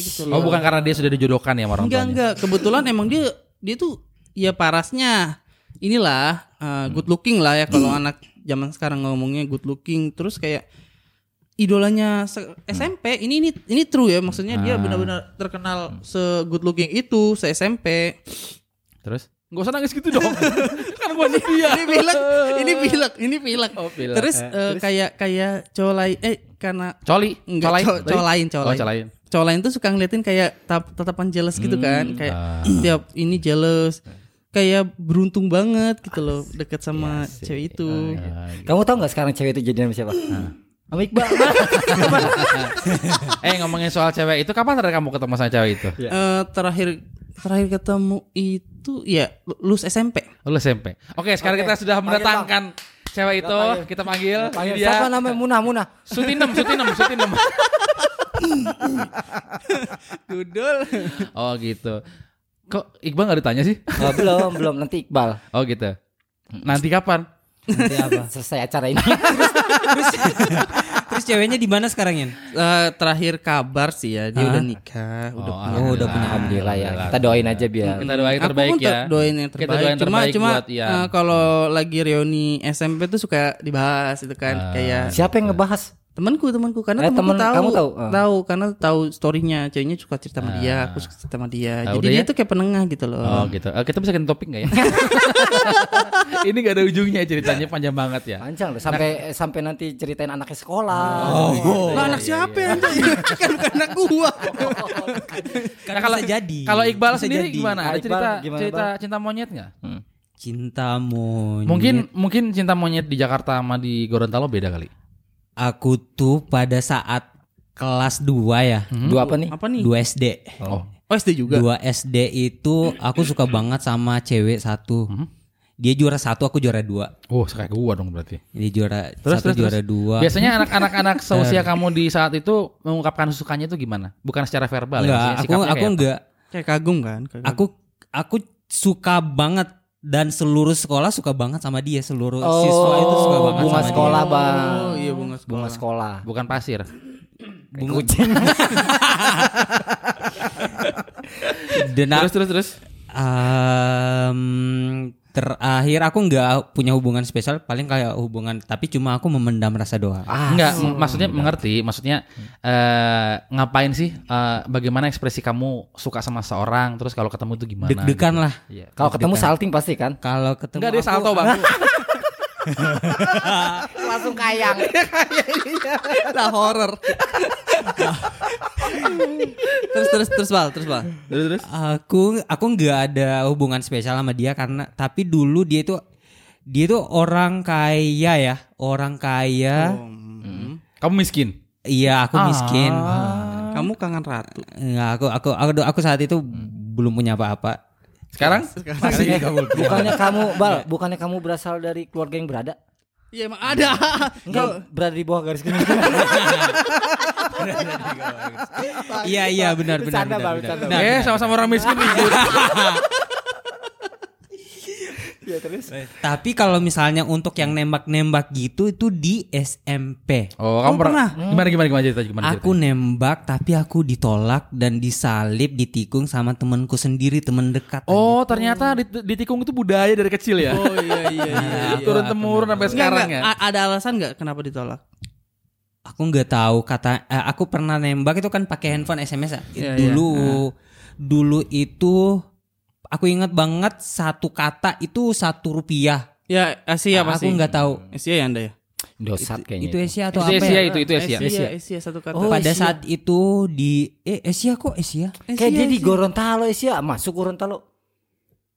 gitu loh. Oh bukan karena dia sudah dijodohkan ya sama orang Enggak, tuanya. enggak Kebetulan emang dia Dia tuh Ya parasnya Inilah eh, Good looking lah ya Kalau anak zaman sekarang ngomongnya good looking Terus kayak idolanya se- SMP ini ini ini true ya maksudnya dia Ah. benar-benar terkenal se good looking itu se SMP Terus? Gak usah nangis gitu dong. kan gua nih dia. ini pilek ini pilek ini pilek Oh, pilek. terus eh, kayak kayak cowok lain eh karena Coli. enggak Colai. cowok, cowok lain cowok Oh, lain cowok lain. cowok lain tuh suka ngeliatin kayak tap- tatapan jealous gitu kan kayak ah. tiap ini jealous kayak beruntung banget gitu loh deket sama cewek itu Kamu tahu nggak sekarang cewek itu jadian sama siapa? Sama Iqbal. eh ngomongin soal cewek itu kapan terakhir kamu ketemu sama cewek itu? Eh, terakhir terakhir ketemu itu ya lulus SMP. Lulus SMP. Oke, sekarang Oke, kita sudah panggil, mendatangkan cewek itu. panggil. Kita panggil. Ini dia. Siapa namanya Munah Munah? Sutinem, Sutinem, Sutinem. Dudul. Oh gitu. Kok Iqbal nggak ditanya sih? Oh, belum belum nanti Iqbal. Oh gitu. Nanti kapan? Nanti apa? Selesai acara ini. Terus ceweknya di mana sekarang ya? Eh, terakhir kabar sih ya dia Ah. udah nikah, udah Oh, punya Oh, udah punya alhamdulillah ya. Kita doain aja biar. Kita doain Aku terbaik ya. doain yang Kita terbaik. doain cuma terbaik cuma buat Ian. eh, kalau lagi reuni SMP tuh suka dibahas itu kan Ah. kayak Siapa yang ngebahas? Temanku temanku karena Eh, temanku temen tahu kamu tahu? Ah. tahu karena tahu storynya ceweknya suka cerita sama dia aku suka cerita sama dia Ah, jadi dia ya? tuh kayak penengah gitu loh Oh gitu. Eh, kita bisa ganti topik nggak ya? Ini gak ada ujungnya ceritanya panjang banget ya. Panjang loh sampai sampai nanti ceritain anaknya sekolah. lah anak siapa ya kan bukan anak gua Nah, kalau jadi. Kalau Iqbal Bisa sendiri jadi. gimana? Ada Ah, Iqbal cerita gimana, cerita cinta monyet nggak? Cinta monyet. Mungkin mungkin cinta monyet di Jakarta sama di Gorontalo beda kali. Aku tuh pada saat kelas 2 ya. Dua apa nih? apa nih 2 SD. Oh. oh SD juga 2 SD itu aku suka banget sama cewek satu. Dia juara satu, aku juara dua. Oh, kayak gua dong berarti. Dia juara Terus, satu terus, juara terus. dua. Biasanya anak-anak anak seusia kamu di saat itu mengungkapkan sukanya itu gimana? Bukan secara verbal enggak, ya? aku aku kayak apa? enggak. kayak kagum kan kagum. Aku aku suka banget dan seluruh sekolah suka banget sama dia, seluruh Oh, siswa itu suka banget bunga sama sekolah, dia. Bang. oh iya bunga sekolah Bunga sekolah. Bukan pasir. Bunga kucing. Dan Terus terus terus. Em, terakhir aku nggak punya hubungan spesial paling kayak hubungan tapi cuma aku memendam rasa doa Ah, Enggak, m- maksudnya mengerti, maksudnya eh ngapain sih eh, bagaimana ekspresi kamu suka sama seorang terus kalau ketemu itu gimana? deg-degan lah Iya. Kalau ketemu salting pasti kan? kalau ketemu Enggak dia salto, Bang. Langsung kayang. lah horror. Terus terus terus bal terus bal. Terus terus. aku aku nggak ada hubungan spesial sama dia karena tapi dulu dia itu dia itu orang kaya ya orang kaya. Hmm. Kamu miskin. iya aku miskin. Kamu kangen ratu? Nggak, aku aku aku aku saat itu belum punya apa-apa Sekarang? Masih bukannya kamu bal, bukannya kamu berasal dari keluarga yang berada? iya emang ada Enggak berada di bawah garis kemiskinan. iya iya benar benar Bercanda, benar, Bang, benar. bercanda. eh, sama-sama orang miskin ribut. Iya terus. Tapi kalau misalnya untuk yang nembak-nembak gitu itu di SMP. Oh, kamu pernah? Gimana gimana gimana cerita gimana Aku nembak tapi aku ditolak dan disalib, ditikung sama temanku sendiri, teman dekat. Oh, ternyata di, ditikung itu budaya dari kecil ya. oh iya iya iya Turun temurun sampai sekarang ya. ada alasan nggak kenapa ditolak Aku nggak tahu kata eh, aku pernah nembak itu kan pakai handphone SMS ya. Iya, dulu dulu itu aku ingat banget satu kata itu satu rupiah. ya Asia aku pasti nggak tahu Asia ya anda ya Dosat kayaknya. itu Asia atau Itu apa Asia ya? itu itu Asia. Asia Asia satu kata Oh, Pada Asia. saat itu di eh Asia kok Asia? Kayak dia di Gorontalo sih, masuk Gorontalo.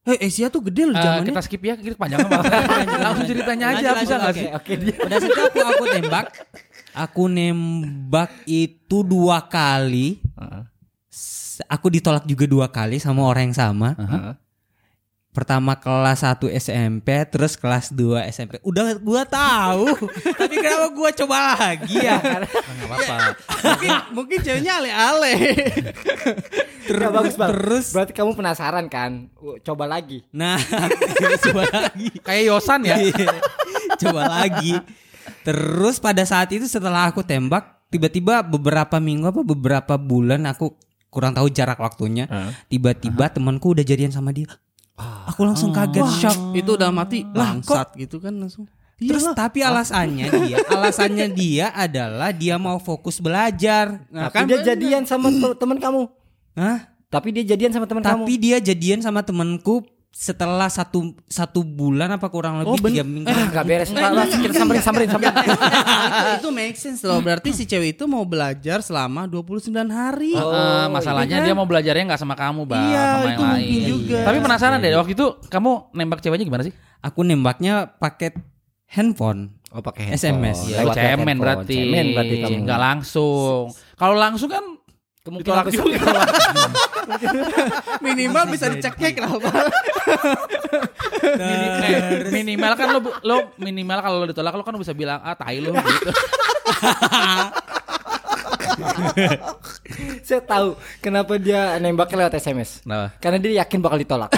Eh, Asia tuh gede loh Eh, zamannya. kita skip ya, kita panjang banget. Langsung ceritanya aja Lanjut, bisa lanjut, nggak oke, sih? Oke, pada saat itu aku aku tembak, aku nembak itu dua kali. S- Aku ditolak juga dua kali sama orang yang sama. Pertama kelas 1 SMP, terus kelas 2 SMP. Udah gua tahu, tapi kenapa gua coba lagi ya? Nggak apa-apa. mungkin mungkin ceweknya ale-ale. Terus, bagus banget. terus- Berarti kamu penasaran kan? Uh, Coba lagi. Nah, coba lagi. Kayak Yosan ya. Iya. Coba lagi. Terus pada saat itu setelah aku tembak, tiba-tiba beberapa minggu apa beberapa bulan aku kurang tahu jarak waktunya. Tiba-tiba temanku udah jadian sama dia. Aku langsung kaget shock. itu udah mati Lah, bangsat gitu kan langsung. Terus tapi alasannya dia, alasannya dia adalah dia mau fokus belajar. Nah, Tapi dia jadian sama te- teman kamu. Hah? Tapi dia jadian sama teman kamu. Tapi dia jadian sama temenku setelah satu satu bulan apa kurang lebih Oh, tiga minggu. Ah, gak beres. Lah, lah, kita samperin, samperin, samperin. itu, itu make sense loh. Berarti si cewek itu mau belajar selama 29 hari. Eh, masalahnya dia mau belajarnya nggak sama kamu, Bang, Iya, sama itu yang lain. mungkin juga. Tapi penasaran deh, waktu itu kamu nembak ceweknya gimana sih? Aku nembaknya pakai handphone. Oh, pakai SMS. Ya, Lewat cemen berarti. Cemen berarti kamu. Nggak langsung. Kalau langsung kan Kemungkinan Ditolak besar juga. ditolak. Minimal bisa dicekek lah Pak. Eh, minimal kan lo lo minimal kalau lo ditolak lo kan bisa bilang ah tai lo gitu. Saya tahu kenapa dia nembaknya lewat SMS. Kenapa? Karena dia yakin bakal ditolak.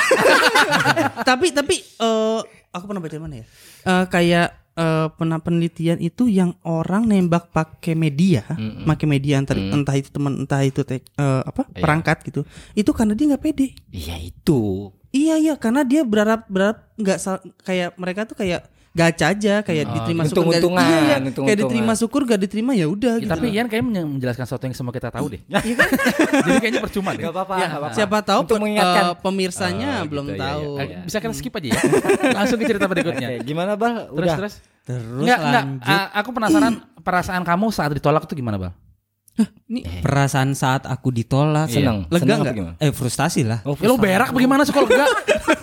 tapi tapi eh aku pernah baca di mana ya? Eh kayak eh, pernah penelitian itu yang orang nembak pakai media, pakai media entah, entah itu teman entah itu tek- eh, apa perangkat gitu. Itu karena dia nggak pede. Iya itu. Iya iya karena dia berharap berharap nggak kayak mereka tuh kayak gacha aja kayak diterima syukur nggak- untung-untungan, iya, untung-untungan. kayak diterima syukur gak diterima ya udah Ya, gitu. tapi Ian kayaknya menye- menjelaskan sesuatu yang semua kita tahu deh. Iya kan? Jadi kayaknya percuma deh. Gak apa-apa. Ya, nggak apa-apa. siapa tahu Untuk pe- mengingatkan. eh, pemirsanya Oh, belum gitu, iya, tahu. iya. Eh, Bisa kita skip aja ya. Langsung ke cerita berikutnya. Oke, gimana bal? Terus Udah. terus. Terus Enggak, enggak. lanjut A- aku penasaran perasaan kamu saat ditolak tuh gimana, Bang? perasaan saat aku ditolak. Senang. Lega Senang apa nggak? Eh frustasi lah. Oh, Ya lo berak bagaimana sih kalau enggak?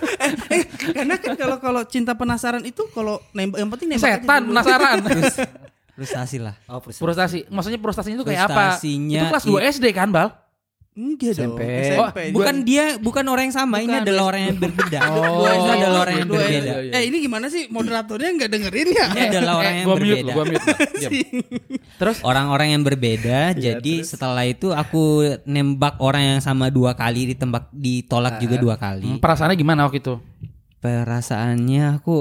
eh, karena kan kalau kalau cinta penasaran itu kalau nembak yang penting nembak aja Setan penasaran. Frustasi lah. Oh, frustasi. Frustasi. Maksudnya frustasinya itu kayak apa? Itu kelas 2 SD kan, Bal? Enggak dong. SMP. SMP. Bukan dia, bukan orang yang sama. Ini Bukan. adalah orang yang berbeda. Oh, ini adalah orang yang Dua- berbeda. iya, iya. Eh ini gimana sih moderatornya nggak dengerin ya? Ini adalah orang Eh, yang gua mute berbeda. lu, gua mute. Terus Orang-orang yang berbeda. jadi setelah itu aku nembak orang yang sama dua kali ditembak ditolak juga dua kali. hmm, perasaannya gimana waktu itu? Perasaannya aku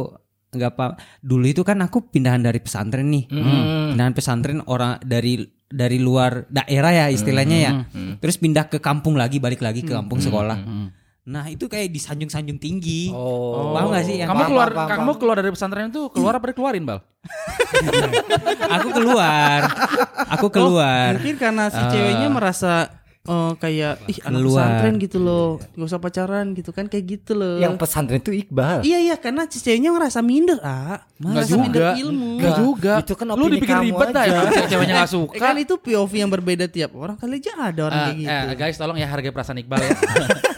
nggak apa. Dulu itu kan aku pindahan dari pesantren nih. Pindahan pesantren orang dari dari luar daerah ya istilahnya ya. Terus pindah ke kampung lagi, balik lagi ke kampung sekolah. Nah itu kayak disanjung-sanjung tinggi. Oh. Paham gak sih? Yang kamu paham, keluar paham, kamu keluar dari pesantren itu keluar apa dikeluarin, Bal? aku keluar, aku keluar. Mungkin karena si ceweknya merasa eh, kayak ih anak Keluar. pesantren gitu loh, gak usah pacaran gitu kan kayak gitu loh. Yang pesantren itu Iqbal. Iya iya karena ceweknya ngerasa minder ah, Enggak Ngerasa minder juga. ilmu. Enggak juga. Itu kan lu opini dibikin kamu ribet dah ya, aja. kalau ceweknya enggak Eh, suka. kan itu POV yang berbeda tiap orang kali aja ada orang Eh, kayak gitu. eh, guys tolong ya hargai perasaan Iqbal ya.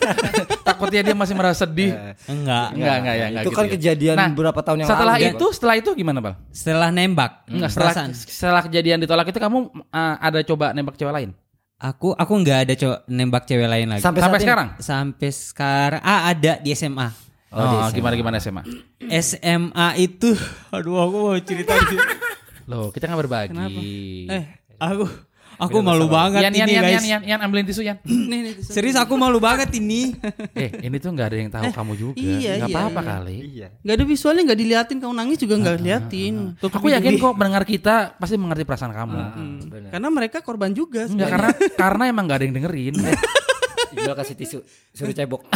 Takutnya dia masih merasa sedih. Enggak. Enggak, enggak ya, enggak itu gitu kan ya. kejadian Nah, beberapa tahun yang Setelah lalu. itu, setelah itu gimana, Bal? Setelah nembak, Enggak, setelah setelah kejadian ditolak itu kamu eh, ada coba nembak cewek lain? Aku aku nggak ada cowok nembak cewek lain lagi. Sampai, Sampai sekarang? Sampai sekarang ah ada di SMA. Oh, gimana gimana SMA? SMA itu aduh aku mau cerita gitu. Loh, kita nggak berbagi. Eh, Aku aku malu banget Yan, Yan, ini Yan, guys. Yan, Yan, Yan, ambilin tisu Yan. nih nih. Serius aku malu banget ini. eh, ini tuh nggak ada yang tahu kamu juga. iya, Nggak iya, apa-apa iya. kali. Iya. Gak ada visualnya nggak diliatin kamu nangis juga nggak liatin. Tuh, Aku yakin kok mendengar kita pasti mengerti perasaan kamu. Karena mereka korban juga. Enggak karena karena emang nggak ada yang dengerin. Iqbal kasih tisu, suruh cebok.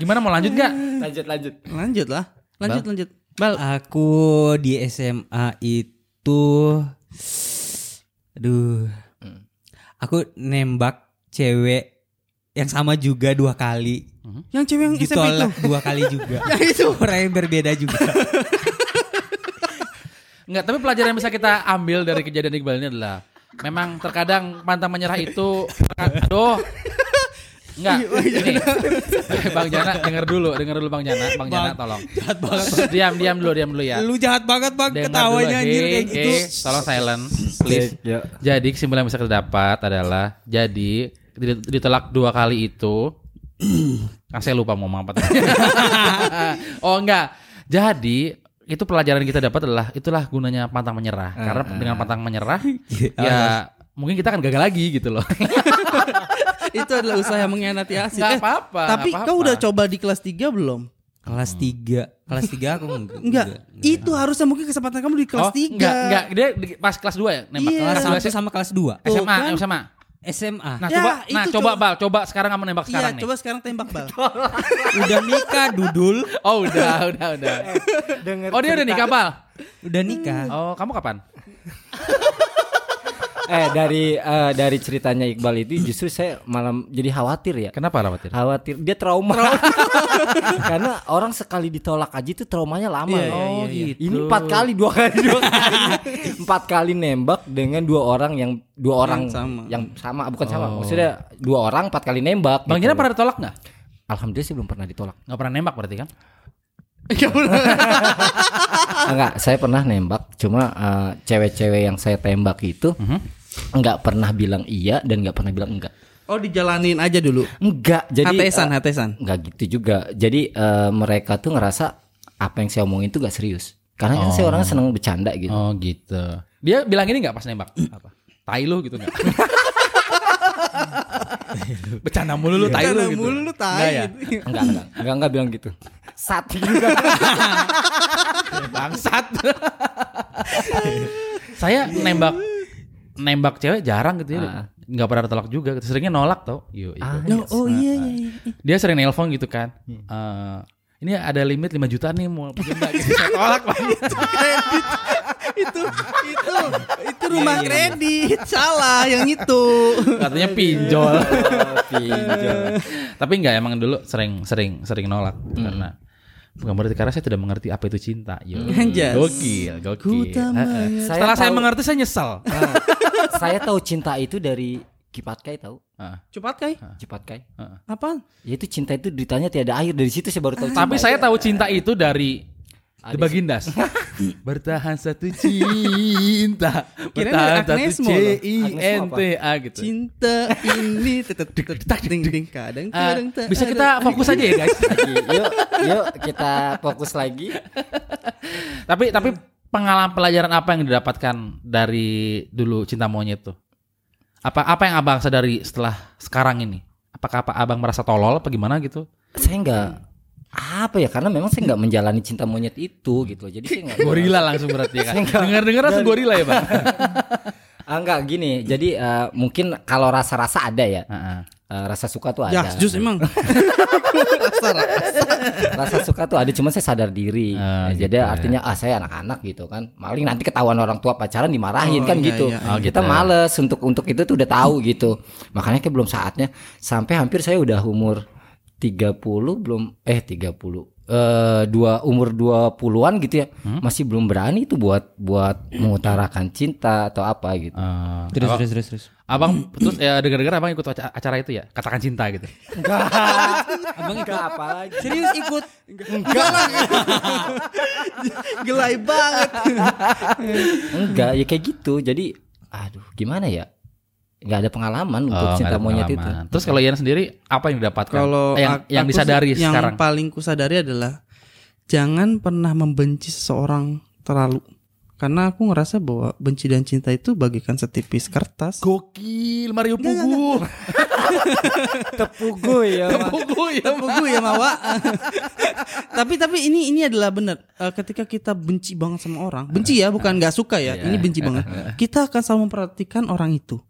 Gimana mau lanjut nggak? lanjut lanjut. Lanjut lah. Lanjut lanjut. Bal. Aku di SMA itu aduh. Aku nembak cewek yang sama juga dua kali. Yang cewek yang SMP itu. Dua kali juga. Yang itu. Orang yang berbeda juga. Enggak, tapi pelajaran yang bisa kita ambil dari kejadian Iqbal ini adalah memang terkadang pantang menyerah itu aduh Enggak, ini Bang Jana denger dulu, denger dulu Bang Jana, Bang Jana tolong. Jahat banget. Diam, diam dulu, diam dulu ya. Lu jahat banget bang ketawanya dulu, anjir hey, kayak gitu. hey, tolong silent, please. Ya. Jadi kesimpulan yang bisa kita dapat adalah jadi dit- ditolak dua kali itu kan saya lupa mau ngomong apa oh enggak. Jadi itu pelajaran kita dapat adalah itulah gunanya pantang menyerah. Karena dengan pantang menyerah ya mungkin kita akan gagal lagi gitu loh. itu adalah usaha yang mengkhianati hasil. Enggak Eh, apa-apa. Tapi nggak kau apa-apa. udah coba di kelas 3 belum? Kelas 3 Kelas 3 aku enggak. Enggak. Itu harusnya mungkin kesempatan kamu di kelas oh, 3. Enggak, enggak. Dia di- pas kelas 2 ya nembak. Iya. Kelas Kelas 1 sama kelas 2 Tuh, SMA, kan? SMA. SMA Nah, Ya, coba itu nah coba coba- Bal, coba sekarang kamu nembak Iya, sekarang nih. coba sekarang tembak bal. Udah nikah Dudul Oh, udah, udah, udah. Denger Oh, dia udah nikah, Bal. Udah nikah Oh, kamu kapan? Eh dari eh, dari ceritanya Iqbal itu justru saya malam jadi khawatir ya. Kenapa khawatir? Khawatir dia trauma. Karena orang sekali ditolak aja itu traumanya lama. Iya, ya. iya, Oh, iya. gitu. Ini empat kali dua kali dua kali empat kali nembak dengan dua orang yang dua orang sama. yang sama bukan sama maksudnya dua orang empat kali nembak. Bang gitu. Jana pernah ditolak nggak? Alhamdulillah sih belum pernah ditolak. Nggak pernah nembak berarti kan? Enggak, saya pernah nembak cuma eh, cewek-cewek yang saya tembak itu Mhm. nggak pernah bilang iya dan nggak pernah bilang enggak. Oh dijalanin aja dulu. Enggak, jadi Hatesan, eh, hatesan. nggak gitu juga. Jadi eh, mereka tuh ngerasa apa yang saya omongin tuh gak serius. Karena kan saya orangnya seneng bercanda gitu. Oh gitu. Dia bilang ini nggak pas nembak? Apa? Tai lu gitu nggak? Bercanda mulu lu, tai lu gitu. mulu lu, tai. Nggak ya? Enggak, enggak, enggak, enggak bilang gitu. Sat juga. Bangsat. Saya nembak nembak cewek jarang gitu ya. Nggak pernah tertolak juga. gitu. Seringnya nolak tau. Yo, Ah, itu. Oh, oh iya iya. iya. Dia sering nelpon gitu kan. Eh, ini ada limit 5 juta nih mau pinjam nggak? gitu. Saya tolak Pak. Kredit. itu itu itu rumah kredit. Salah yang itu. Katanya pinjol. Pinjol. Tapi enggak emang dulu sering sering sering nolak karena bukan berarti karena saya tidak mengerti apa itu cinta. Yo. Anjas. Gokil, gokil. Saya Setelah saya tahu- mengerti saya nyesal. saya tahu cinta itu dari Kipatkai tahu? Heeh. Cepat kai. Cipatkai. Apaan? Ya itu cinta itu ditanya tiada akhir dari situ saya baru tahu. Tapi cinta. saya tahu cinta itu dari The Bagindas. Bertahan satu cinta. Bertahan satu C. I N T A gitu. Cinta ini tetap tetap ding ding kadang Ah, kadang bisa kita fokus aja ya guys. Yuk, yuk kita fokus lagi. tapi tapi pengalaman pelajaran apa yang didapatkan dari dulu cinta monyet tuh? Apa apa yang abang sadari setelah sekarang ini? Apakah apa abang merasa tolol apa gimana gitu? Saya enggak apa ya karena memang saya nggak menjalani cinta monyet itu gitu. Jadi saya enggak Gorila langsung berarti ya kan? Enggak. Dengar-dengar langsung gorila ya bang? Ah, enggak gini. Jadi eh, mungkin kalau rasa-rasa ada ya. Heeh. Eh, rasa suka tuh Ya, ada. jus emang. rasa suka tuh ada cuma saya sadar diri. Ah, Ya, jadi artinya ah saya anak-anak gitu kan. Maling nanti ketahuan orang tua pacaran dimarahin Oh, kan iya, gitu. iya, iya. Oh, Kita gitu. males untuk untuk itu tuh udah tahu gitu. Makanya kayak belum saatnya sampai hampir saya udah umur 30 belum eh 30 eh dua umur 20-an gitu ya. Hmm? Masih belum berani tuh buat buat mengutarakan cinta atau apa gitu. Eh, Terus abang, terus terus terus. abang terus ya dengar-dengar abang ikut aca- acara itu ya? Katakan cinta gitu. Abang ikut apa lagi? Serius ikut? Enggak lah. Gelai banget. Enggak, ya kayak gitu. Jadi aduh, gimana ya? Nggak ada pengalaman untuk Oh, cinta nggak ada monyet itu. Terus kalau Ian sendiri apa yang didapatkan? Kalau Eh, yang yang disadari yang sekarang. paling kusadari adalah jangan pernah membenci seseorang terlalu. Karena aku ngerasa bahwa benci dan cinta itu bagikan setipis kertas. Gokil Mario Pugu. Tepugu ya. Pugu ya. Tepugu ya Mawa. tapi tapi ini ini adalah benar. Eh, ketika kita benci banget sama orang, benci ya bukan nggak suka ya. Ini benci banget. Kita akan selalu memperhatikan orang itu.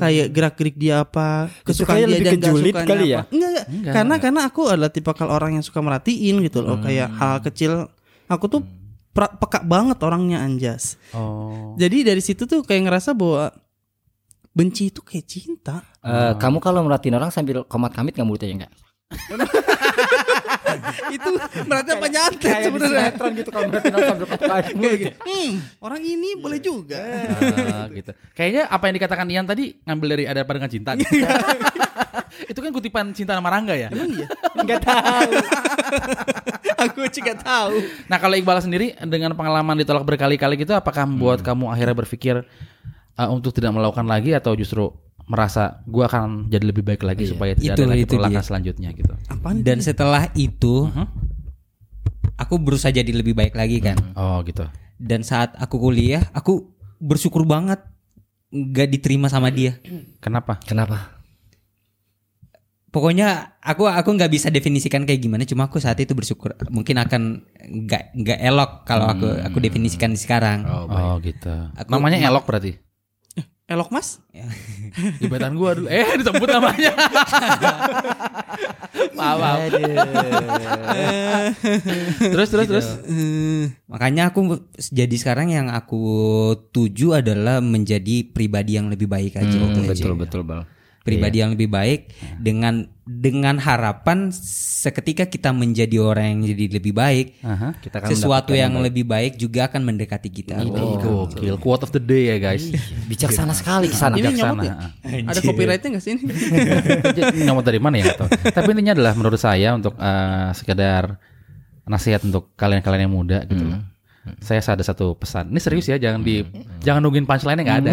Kayak gerak-gerik dia apa, kesukaan dia dan nggak sukanya kali apa. ya? Enggak, enggak. Enggak, Karena karena aku adalah tipikal orang yang suka merhatiin gitu loh. Kayak hal kecil. Aku tuh pra- peka banget orangnya anjas. Oh. Jadi dari situ tuh kayak ngerasa bahwa benci itu kayak cinta. Eh, kamu kalau merhatiin orang sambil komat kamit nggak mulutnya enggak? itu berarti apa nyantet sebenarnya. gitu kalau kamit. Kayak gitu. Hmm, orang ini boleh juga. Ah, gitu. Kayaknya apa yang dikatakan Ian tadi ngambil dari ada dengan cinta. nih. itu kan kutipan cinta nama Rangga ya. Emang iya? Enggak tahu. Aku juga tahu. Nah kalau Iqbal sendiri dengan pengalaman ditolak berkali-kali gitu, apakah membuat kamu akhirnya berpikir uh, untuk tidak melakukan lagi atau justru merasa gua akan jadi lebih baik lagi supaya tidak Itu- ada lagi itu penolakan dia. selanjutnya gitu. Apaan? Dan setelah itu Mhm. aku berusaha jadi lebih baik lagi kan. Oh gitu. Dan saat aku kuliah, aku bersyukur banget nggak diterima sama dia. Kenapa? Kenapa? Pokoknya aku aku nggak bisa definisikan kayak gimana. Cuma aku saat itu bersyukur. Mungkin akan nggak nggak elok kalau aku aku definisikan sekarang. Oh, gitu. Aku- Namanya elok berarti. Elok Mas? Gebetan gua dulu. Eh disebut namanya. maaf, maaf. terus terus terus. Makanya aku jadi sekarang yang aku tuju adalah menjadi pribadi yang lebih baik aja. Hmm, Itu aja. betul betul bang. Pribadi yang lebih baik dengan dengan harapan seketika kita menjadi orang yang jadi lebih baik, Aha. Kita akan sesuatu yang lebih baik juga akan mendekati kita. Oh, gokil. Quote of the day ya guys. bijaksana sekali ke sana. Ini Bijaksana, nyomot ya? Ada copyrightnya gak sih ini? Nyomot dari mana ya nggak tahu. Tapi intinya adalah menurut saya untuk eh, sekedar nasihat untuk kalian-kalian yang muda gitu. Loh. saya ada satu pesan. Ini serius ya, jangan di jangan nungguin punchline-nya nggak ada.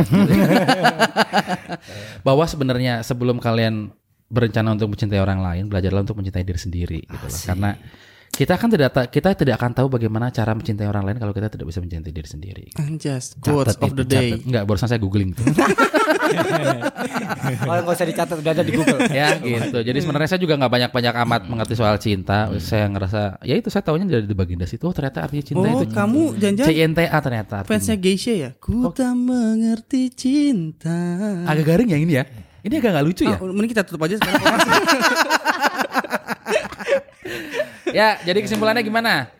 Bahwa sebenarnya sebelum kalian berencana untuk mencintai orang lain, belajarlah untuk mencintai diri sendiri gitu loh. Karena kita kan tidak ta- kita tidak akan tahu bagaimana cara mencintai orang lain kalau kita tidak bisa mencintai diri sendiri. Anjas, quotes Catat of the day. Enggak, barusan saya googling tuh. Oh, nggak usah dicatat udah ada di Google. ya gitu. Jadi sebenarnya saya juga nggak banyak-banyak amat mengerti soal cinta. Saya ngerasa ya itu saya tahunya dari baginda situ. Oh ternyata artinya cinta Oh, itu kamu jangan-jangan CNTA ternyata. artinya. fansnya Geisha ya? Ku tak mengerti cinta. Agak garing ya ini ya. Ini agak nggak lucu ya. Ah, mending kita tutup aja sekarang. ya jadi kesimpulannya gimana?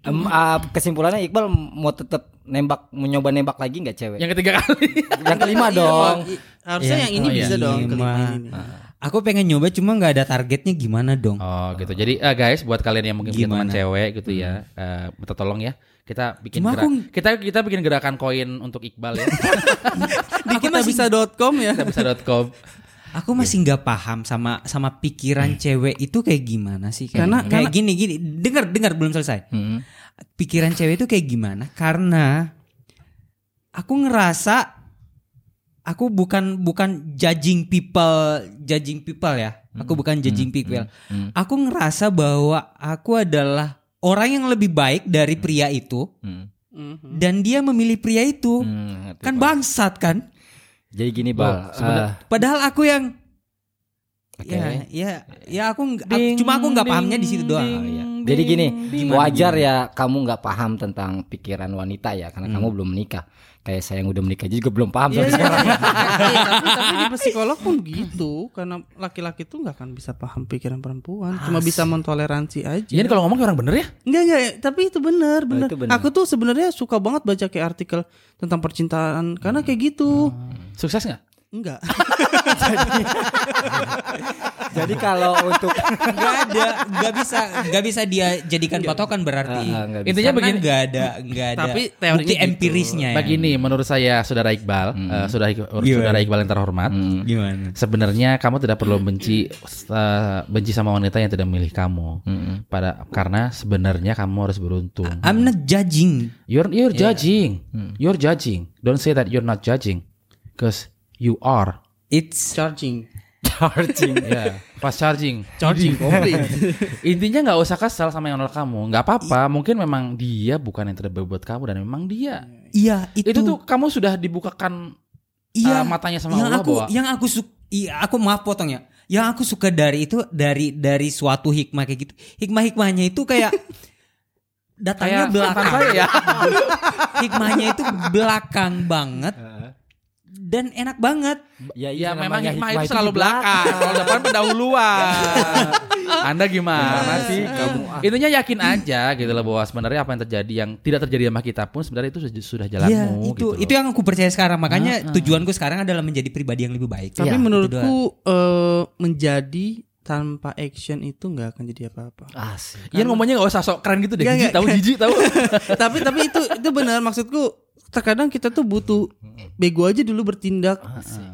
Em, ah, kesimpulannya Iqbal mau tetap nembak mau nyoba nembak lagi nggak cewek? Yang ketiga kali. Yang kelima dong. I- Harusnya Iya. yang ini Oh, iya. bisa dong Lima. kelima ini. Aku pengen nyoba cuma nggak ada targetnya gimana dong? Oh gitu. Jadi eh, guys buat kalian yang mungkin punya teman Gimana? cewek gitu ya, eh, minta tolong ya. Kita bikin Cuma gerak- aku- kita kita bikin gerakan koin untuk Iqbal ya. Di kita bisa.com ya. kita bisa.com. Aku masih nggak paham sama sama pikiran cewek itu kayak gimana sih? Kayak, Karena- kayak gini gini. Dengar dengar belum selesai. Hmm. Pikiran cewek itu kayak gimana? Karena aku ngerasa aku bukan bukan judging people judging people ya. Aku bukan judging people. hmm. Aku ngerasa bahwa aku adalah orang yang lebih baik dari pria itu Hmm. Mhm. dan dia memilih pria itu. Hmm, Kan bangsat kan? Jadi gini Oh, bal, sebenarnya- eh, Padahal aku yang Oke. ya ya ya aku aku- cuma aku nggak pahamnya di situ doang. Oh, iya. Jadi gini, wajar ya kamu nggak paham tentang pikiran wanita ya, karena kamu belum menikah. Kayak saya yang udah menikah juga belum paham Iya, sampai iya. sekarang. Tapi, tapi di psikolog pun gitu karena laki-laki tuh nggak akan bisa paham pikiran perempuan cuma bisa mentoleransi aja Iya ini kalau ngomong kayak orang bener ya. Enggak enggak tapi itu benar benar. itu benar. Aku tuh sebenarnya suka banget baca kayak artikel tentang percintaan karena kayak gitu. Sukses nggak? Enggak. Jadi kalau untuk nggak ada nggak bisa nggak bisa dia jadikan patokan berarti bisa. Intinya begini. nggak ada nggak ada Tapi teorinya bukti gitu. empirisnya ya. Begini menurut saya saudara Iqbal, eh, saudara saudara Iqbal yang terhormat. gimana Sebenarnya kamu tidak perlu benci eh, benci sama wanita yang tidak memilih kamu. Pada karena sebenarnya kamu harus beruntung. I'm not judging You're you're judging. You're judging. Don't say that you're not judging. Cause you are. it's Charging. charging. Ya, fast charging. Charging komplit. Intinya nggak usah kesal sama yang nolak kamu. nggak apa-apa. Mungkin memang dia bukan yang terbaik buat kamu dan memang dia. iya itu, Itu, tuh kamu sudah dibukakan iya eh, matanya sama yang Allah aku bahwa yang aku suka iya, aku maaf potong ya yang aku suka dari itu dari dari suatu hikmah kayak gitu hikmah-hikmahnya itu kayak datangnya kayak belakang saya ya. hikmahnya itu belakang banget dan enak banget Ya, Ya itu memang namanya hikmah itu selalu belakang. Kalau depan pendahuluan. Anda gimana sih kamu? Intinya yakin aja gitu loh bahwa sebenarnya apa yang terjadi yang tidak terjadi sama kita pun sebenarnya itu sudah- Iya, jalanmu itu gitu. loh. itu yang aku percaya sekarang. Makanya tujuanku sekarang adalah menjadi pribadi yang lebih baik. Tapi Iya, doang. menurutku eh, menjadi tanpa action itu nggak akan jadi apa-apa. Asik. Ian ngomongnya gak usah sok keren gitu deh. Jijik nggak. tahu jijik tahu. tapi tapi itu itu benar maksudku. Terkadang kita tuh butuh bego aja dulu bertindak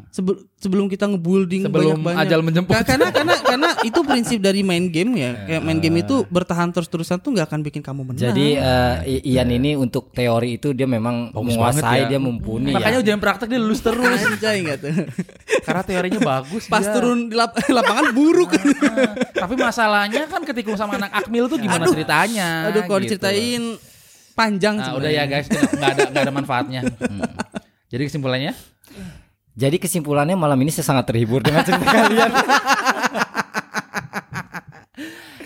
Sebe- sebelum kita ngebuilding Sebelum banyak-banyak. ajal menjemput. Ka- Karena karena karena itu prinsip dari main game ya. Kayak main game itu bertahan terus-terusan tuh nggak akan bikin kamu menang. Jadi I- Ian ini untuk teori itu dia memang Bagus menguasai, ya. dia mumpuni Makanya ya. ujian praktek dia lulus terus. anjay tuh. Karena teorinya bagus. Pas dia. turun di lap- lapangan buruk. Nah, Tapi masalahnya kan ketika sama anak Akmil tuh gimana ceritanya? Aduh kalau gitu. diceritain panjang Nah, udah ya guys, nggak ada nggak ada manfaatnya. Hmm. Jadi kesimpulannya? Jadi kesimpulannya malam ini saya sangat terhibur dengan cerita kalian.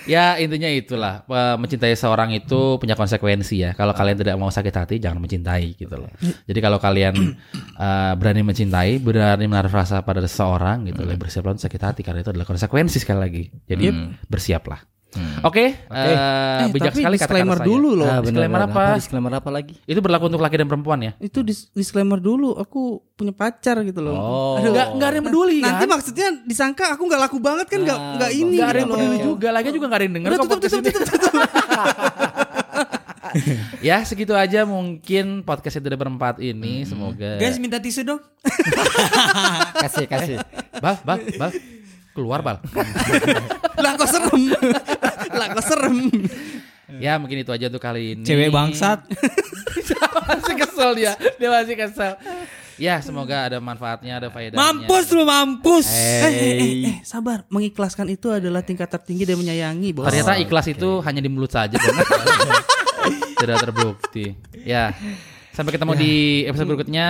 Ya intinya itulah mencintai seorang itu punya konsekuensi ya. Kalau kalian tidak mau sakit hati jangan mencintai gitu loh. Jadi kalau kalian eh, berani mencintai, berani menaruh rasa pada seseorang gitu, loh, bersiaplah untuk sakit hati karena itu adalah konsekuensi sekali lagi. Jadi bersiaplah. Oke, eh, Eh, bijak tapi sekali kata-kata disclaimer saya. dulu loh. Ah, benar, disclaimer benar. apa? Disclaimer apa lagi? Itu berlaku untuk laki dan perempuan ya. Itu dis- disclaimer dulu. Aku punya pacar gitu loh. Oh. Aduh, Nggak nggak ada yang peduli Nanti kan? maksudnya disangka aku nggak laku banget kan nggak nggak ini Nggak ada gitu yang peduli juga, lagi juga nggak ada yang denger Udah kok tutup podcast tutup ini. tutup tutup. Ya segitu aja mungkin podcast itu berempat ini. Semoga. Guys minta tisu dong. Kasih, kasih. Bal, bal, bal. Keluar bal. lah kok serem. lah kok serem. Ya mungkin itu aja untuk kali ini. Cewek bangsat. masih kesel dia. Dia masih kesel. Ya semoga ada manfaatnya, ada faedahnya. Mampus lu mampus. Eh, eh, eh, eh, sabar. Mengikhlaskan itu adalah tingkat tertinggi dan menyayangi, bos. Ternyata ikhlas itu hanya di mulut saja. Tidak terbukti. Ya. Sampai ketemu di episode berikutnya.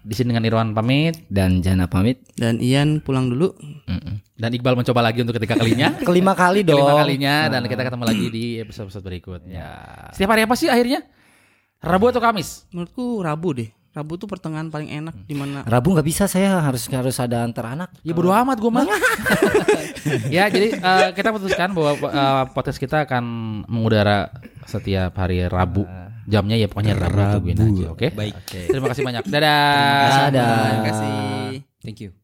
Di sini dengan Irwan pamit Dan Jana pamit. Dan Ian pulang dulu. dan Iqbal mencoba lagi untuk ketiga kalinya. Kelima kali dong. Kelima kalinya dan kita ketemu lagi di episode-episode berikutnya. Setiap hari apa sih akhirnya? Rabu atau Kamis? Menurutku Rabu deh. Rabu tuh pertengahan paling enak di mana Rabu nggak bisa saya harus harus ada antar anak. Ya bodo amat gue mah. ya jadi eh, kita putuskan bahwa eh, podcast kita akan mengudara setiap hari Rabu. Jamnya ya pokoknya Rabu, tungguin aja, oke? Baik. Terima kasih banyak. Dadah. Dadah. Terima kasih. Thank you.